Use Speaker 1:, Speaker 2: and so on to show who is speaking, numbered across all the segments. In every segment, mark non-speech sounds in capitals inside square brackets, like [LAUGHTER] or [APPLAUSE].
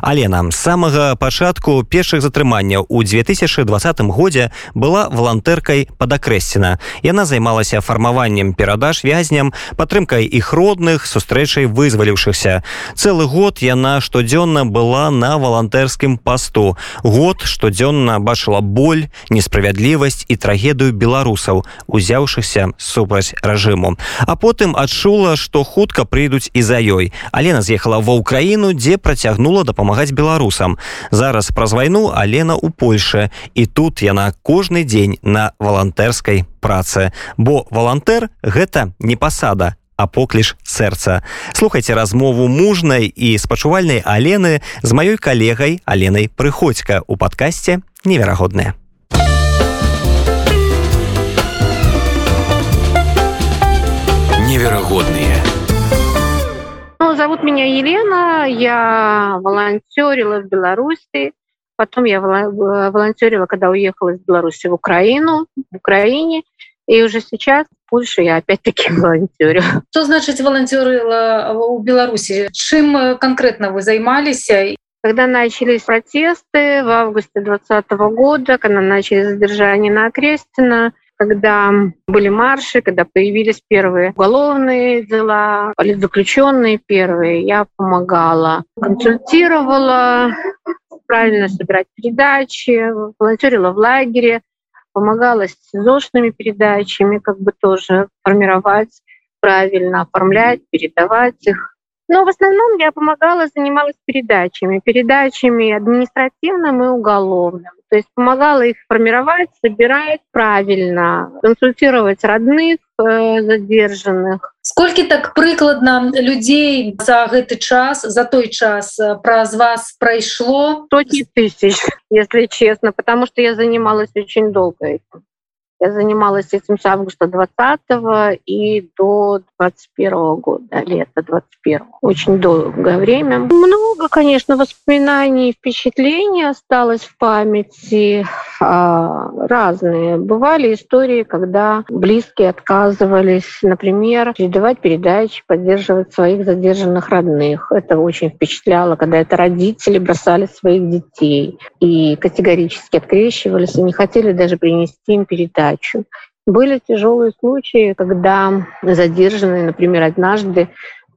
Speaker 1: але нам самага пачатку першых затрыманняў у 2020 годзе была валантэркай падакрэсціна. Яна займалася фармаваннем перадаж вязням падтрымкай іх родных сустрэчай вызваліўшыхся цэлы год яна штодзённа была на валантэрскім пасту. Год штодзённа бачыла боль несправядлівасць і трагедыю беларусаў узяўшыхся супраць рэжыму. А потым адчула што хутка прыйдуць і за ёй. Алена з'ехала ва ўкраіну дзе працягнула дапамагаць дапамагаць беларусам зараз праз вайну алена у польше. І тут яна кожны дзень на валантэрскай працы. Бо валантэр гэта не пасада покліш сэрца. Слухайте размову мужнай і спачувальнай алены з маёй калегай аленай прыходзька у падкасці неверагодная
Speaker 2: неверагодныя
Speaker 3: зовут меня Елена, я волонтерила в Беларуси, потом я волонтерила, когда уехала из Беларуси в Украину, в Украине, и уже сейчас в Польше я опять-таки [LAUGHS] волонтерю.
Speaker 4: Что значит волонтерила в Беларуси? Чем конкретно вы займались?
Speaker 3: Когда начались протесты в августе 2020 года, когда начались задержания на Окрестина, когда были марши, когда появились первые уголовные дела, политзаключенные первые, я помогала, консультировала, правильно собирать передачи, волонтерила в лагере, помогала с СИЗОшными передачами, как бы тоже формировать правильно, оформлять, передавать их. Но в основном я помогала, занималась передачами, передачами административным и уголовным. То есть помогала их формировать, собирать правильно, консультировать родных э, задержанных.
Speaker 4: Сколько так прыкладна людей за гэты час, за той час э, праз вас пройшло?
Speaker 3: Сотни тысяч, если честно, потому что я занималась очень долго этим. Я занималась этим с августа 20 и до 21 года, лета 21 Очень долгое время. Много, конечно, воспоминаний, впечатлений осталось в памяти. А, разные. Бывали истории, когда близкие отказывались, например, передавать передачи, поддерживать своих задержанных родных. Это очень впечатляло, когда это родители бросали своих детей и категорически открещивались и не хотели даже принести им передачи передачу. Были тяжелые случаи, когда задержанные, например, однажды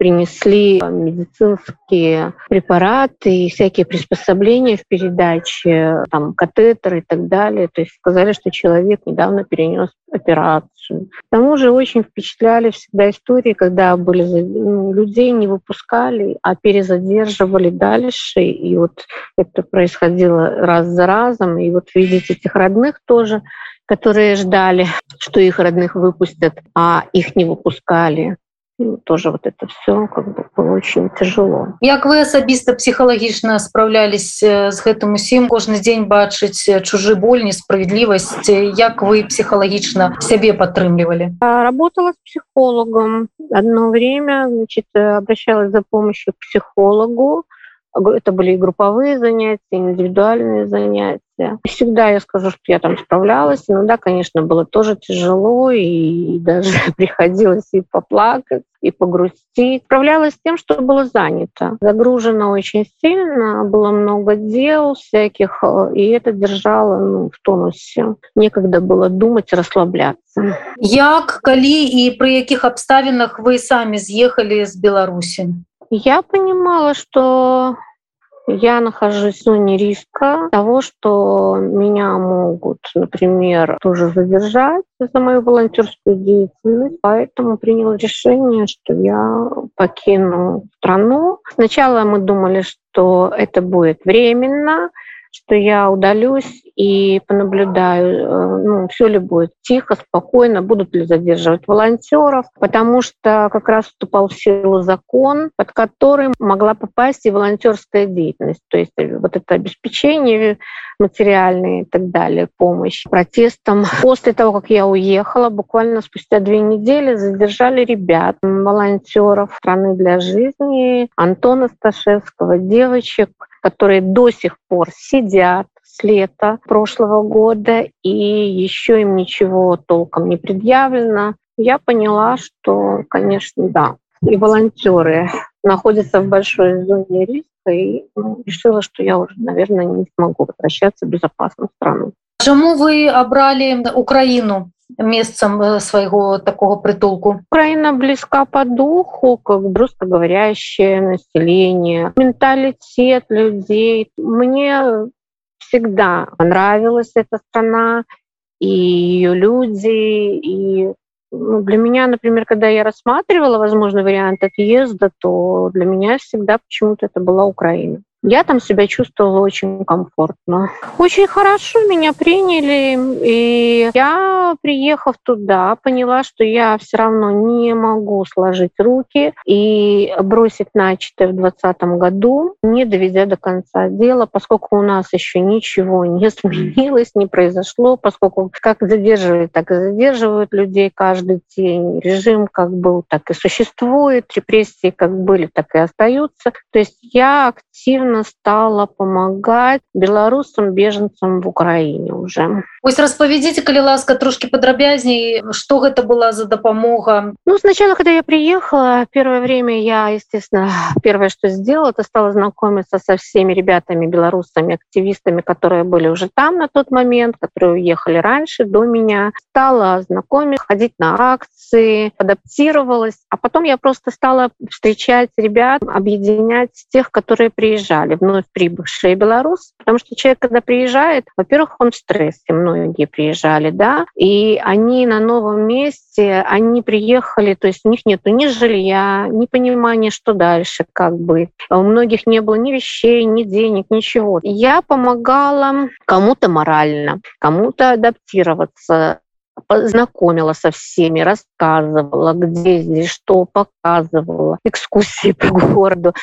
Speaker 3: принесли медицинские препараты и всякие приспособления в передаче, там, катетеры и так далее. То есть сказали, что человек недавно перенес операцию. К тому же очень впечатляли всегда истории, когда были ну, людей не выпускали, а перезадерживали дальше. И вот это происходило раз за разом. И вот видеть этих родных тоже которые ждали, что их родных выпустят, а их не выпускали. Ну, тоже вот это все как бы было очень тяжело.
Speaker 4: Як вы асабіста психхалагічна справлялись з гэтым усім кожны дзень бачыць чужы боль несправедлівасць як вы психхалагічна сябе падтрымлівалі
Speaker 3: работала с психологом одно время значит обращалась за помощью к психологу это были и групповые занятия, индивидуальные занятия. Всегда я скажу, что я там справлялась. Иногда, конечно, было тоже тяжело, и даже [LAUGHS] приходилось и поплакать, и погрустить. Справлялась с тем, что было занято. Загружено очень сильно, было много дел всяких, и это держало ну, в тонусе. Некогда было думать, расслабляться.
Speaker 4: Як, калі и при яких обставинах вы сами съехали с Беларуси?
Speaker 3: Я понимала, что я нахожусь в зоне риска того, что меня могут, например, тоже задержать за мою волонтерскую деятельность. Поэтому приняла решение, что я покину страну. Сначала мы думали, что это будет временно, что я удалюсь и понаблюдаю, э, ну, все ли будет тихо, спокойно, будут ли задерживать волонтеров, потому что как раз вступал в силу закон, под который могла попасть и волонтерская деятельность, то есть вот это обеспечение материальные и так далее, помощь протестам. После того, как я уехала, буквально спустя две недели задержали ребят, волонтеров страны для жизни, Антона Сташевского, девочек, которые до сих пор сидят с лета прошлого года, и еще им ничего толком не предъявлено. Я поняла, что, конечно, да, и волонтеры находятся в большой зоне риска, и ну, решила, что я уже, наверное, не смогу возвращаться в безопасную страну.
Speaker 4: Чаму вы абралі Украіну месцам э, свайго такого притулку?
Speaker 3: Украина близка по духу, как русскоговорящее население, менталитет людей. Мне всегда нравилась эта страна, и ее люди, и ну, для меня, например, когда я рассматривала возможный вариант отъезда, то для меня всегда почему-то это была Украина. Я там себя чувствовала очень комфортно. Очень хорошо меня приняли, и я, приехав туда, поняла, что я все равно не могу сложить руки и бросить начатое в 2020 году, не доведя до конца дела, поскольку у нас еще ничего не сменилось, не произошло, поскольку как задерживают, так и задерживают людей каждый день. Режим как был, так и существует, репрессии как были, так и остаются. То есть я активно активно стала помогать белорусам беженцам в Украине уже.
Speaker 4: Ось распавядзіце калі ласка трошки падрабязней что гэта была за дапамога
Speaker 3: ну сначала когда я приехала первое время я естественно первое что сделала это стала знакомиться со всеми ребятами белорусами активистами которые были уже там на тот момент которые уехали раньше до меня. Стала знакомить ходить на акции адаптировалась. А потом я просто стала встречать ребят объединять тех которые приезжали приезжали, вновь прибывшие белорус, потому что человек, когда приезжает, во-первых, он в стрессе, многие приезжали, да, и они на новом месте, они приехали, то есть у них нет ни жилья, ни понимания, что дальше, как бы. У многих не было ни вещей, ни денег, ничего. Я помогала кому-то морально, кому-то адаптироваться, познакомила со всеми, рассказывала, где здесь что, показывала, экскурсии [LAUGHS] по городу.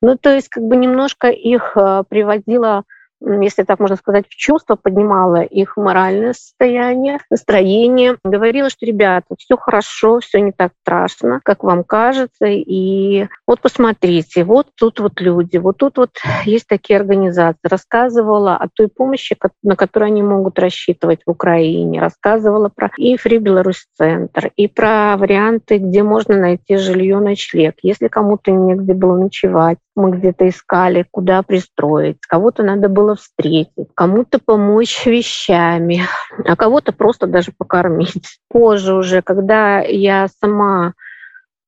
Speaker 3: Ну, то есть как бы немножко их э, приводила если так можно сказать, в чувство, поднимала их моральное состояние, настроение, говорила, что, ребята, все хорошо, все не так страшно, как вам кажется, и вот посмотрите, вот тут вот люди, вот тут вот [LAUGHS] есть такие организации. Рассказывала о той помощи, на которую они могут рассчитывать в Украине, рассказывала про и Free Беларусь центр, и про варианты, где можно найти жилье, ночлег, если кому-то негде было ночевать, мы где-то искали, куда пристроить, кого-то надо было встретить, кому-то помочь [LAUGHS] вещами, а кого-то просто даже покормить. Позже уже, когда я сама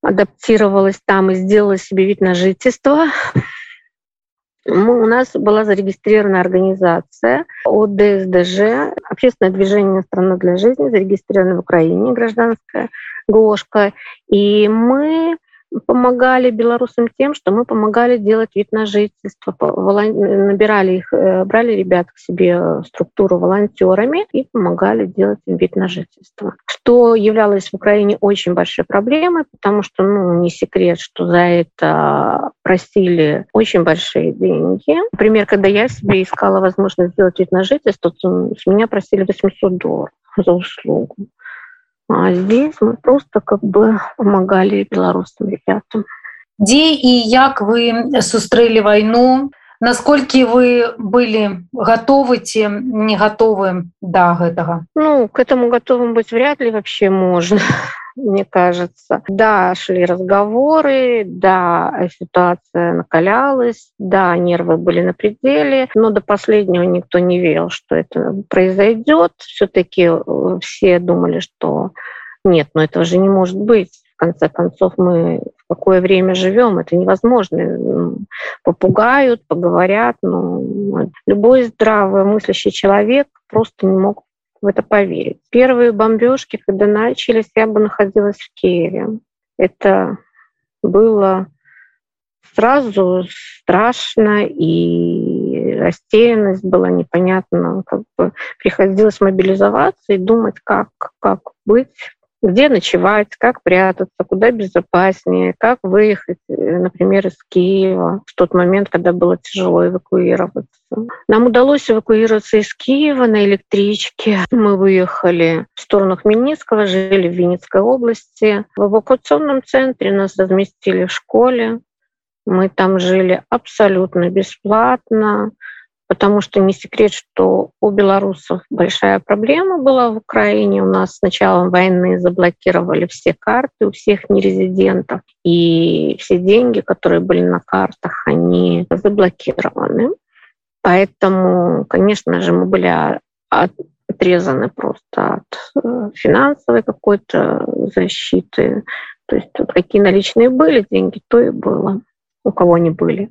Speaker 3: адаптировалась там и сделала себе вид на жительство, мы, у нас была зарегистрирована организация ОДСДЖ, общественное движение «Страна для жизни», зарегистрировано в Украине, гражданская ГОшка. И мы помогали белорусам тем, что мы помогали делать вид на жительство, набирали их, э, брали ребят к себе в структуру волонтерами и помогали делать им вид на жительство. Что являлось в Украине очень большой проблемой, потому что, ну, не секрет, что за это просили очень большие деньги. Например, когда я себе искала возможность сделать вид на жительство, то с меня просили 800 долларов за услугу. А здесь мы просто как бы помогали белорусам ребятам.
Speaker 4: Дзе і як вы сустрэлі вайну, Насколькі вы были готовы ці не готовы до гэтага?
Speaker 3: Ну, к этому готовым быть вряд ли вообще можно мне кажется. Да, шли разговоры, да, ситуация накалялась, да, нервы были на пределе, но до последнего никто не верил, что это произойдет. Все-таки э, все думали, что нет, но этого же не может быть. В конце концов, мы в какое время живем, это невозможно. Попугают, поговорят, но любой здравый мыслящий человек просто не мог в это поверить. Первые бомбежки, когда начались, я бы находилась в Киеве. Это было сразу страшно и растерянность была непонятна. Как бы приходилось мобилизоваться и думать, как, как быть где ночевать, как прятаться, куда безопаснее, как выехать, э, например, из Киева в тот момент, когда было тяжело эвакуироваться. Нам удалось эвакуироваться из Киева на электричке. Мы выехали в сторону Хмельницкого, жили в Винницкой области. В эвакуационном центре нас разместили в школе. Мы там жили абсолютно бесплатно. Потому что не секрет, что у белорусов большая проблема была в Украине. У нас с началом войны заблокировали все карты у всех нерезидентов, и все деньги, которые были на картах, они заблокированы. Поэтому, конечно же, мы были отрезаны просто от э, финансовой какой-то защиты. То есть тут какие наличные были деньги, то и было, у кого они были.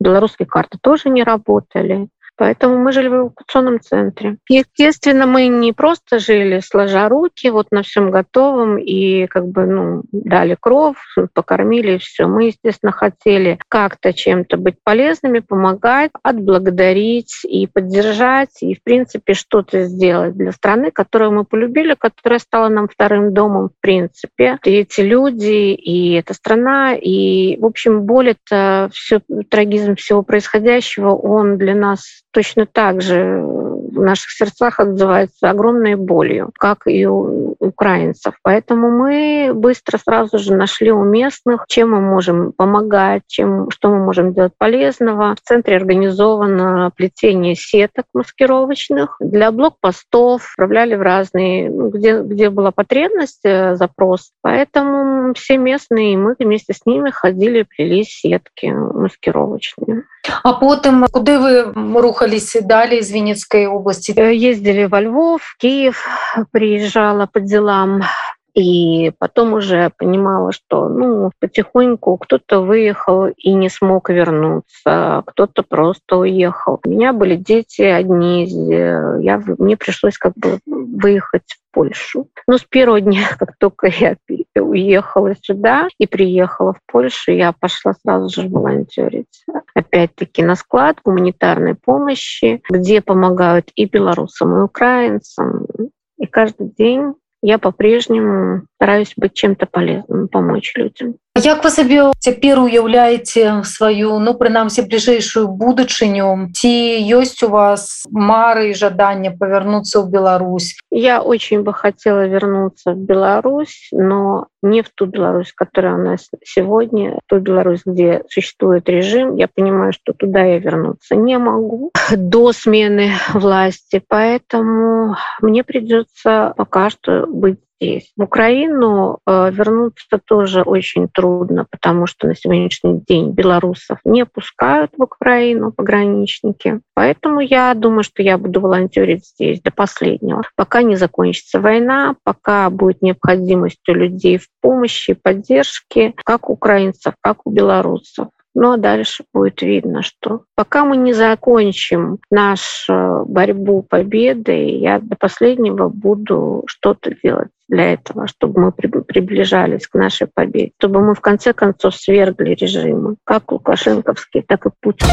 Speaker 3: Белорусские карты тоже не работали. Поэтому мы жили в эвакуационном центре. Естественно, мы не просто жили сложа руки, вот на всем готовом, и как бы ну, дали кров, покормили, все. Мы, естественно, хотели как-то чем-то быть полезными, помогать, отблагодарить и поддержать, и, в принципе, что-то сделать для страны, которую мы полюбили, которая стала нам вторым домом, в принципе. И эти люди, и эта страна, и, в общем, боль — это все, трагизм всего происходящего, он для нас точно так же в наших сердцах отзывается огромной болью, как и у украинцев. Поэтому мы быстро сразу же нашли у местных, чем мы можем помогать, чем, что мы можем делать полезного. В центре организовано плетение сеток маскировочных для блокпостов, отправляли в разные, ну, где, где была потребность, э, запрос. Поэтому все местные, и мы вместе с ними ходили, плели сетки маскировочные.
Speaker 4: А потом, куда вы рухались далее из Винницкой области?
Speaker 3: Ездили во Львов, Киев, приезжала по делам. И потом уже понимала, что ну, потихоньку кто-то выехал и не смог вернуться, кто-то просто уехал. У меня были дети одни, я, мне пришлось как бы выехать в Польшу. Но с первого дня, [LAUGHS] как только я уехала сюда и приехала в Польшу, я пошла сразу же волонтерить. Опять-таки на склад гуманитарной помощи, где помогают и белорусам, и украинцам. И каждый день я по-прежнему стараюсь быть чем-то полезным, помочь людям
Speaker 4: Як вы сабе цяпер уяўляеце сваю ну прынамсі бліжэйшую будучыню ці ёсць у вас мары і жадання павярнуцца ў Беларусь
Speaker 3: я очень бы хотела вернуться в Беларусь но не в ту Беларусь которая у нас сегодня ту Беларусь где существует режим я понимаю что туда я вернуться не могу до смены власти поэтому мне придется пока что быть здесь. В Украину э, вернуться тоже очень трудно, потому что на сегодняшний день белорусов не пускают в Украину пограничники. Поэтому я думаю, что я буду волонтерить здесь до последнего, пока не закончится война, пока будет необходимость у людей в помощи, поддержке, как украинцев, как у белорусов. Ну а дальше будет видно, что пока мы не закончим нашу борьбу победы, я до последнего буду что-то делать для этого, чтобы мы приближались к нашей победе, чтобы мы в конце концов свергли режимы, как Лукашенковский, так и Путин.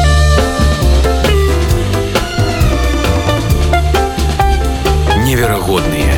Speaker 2: Невероятные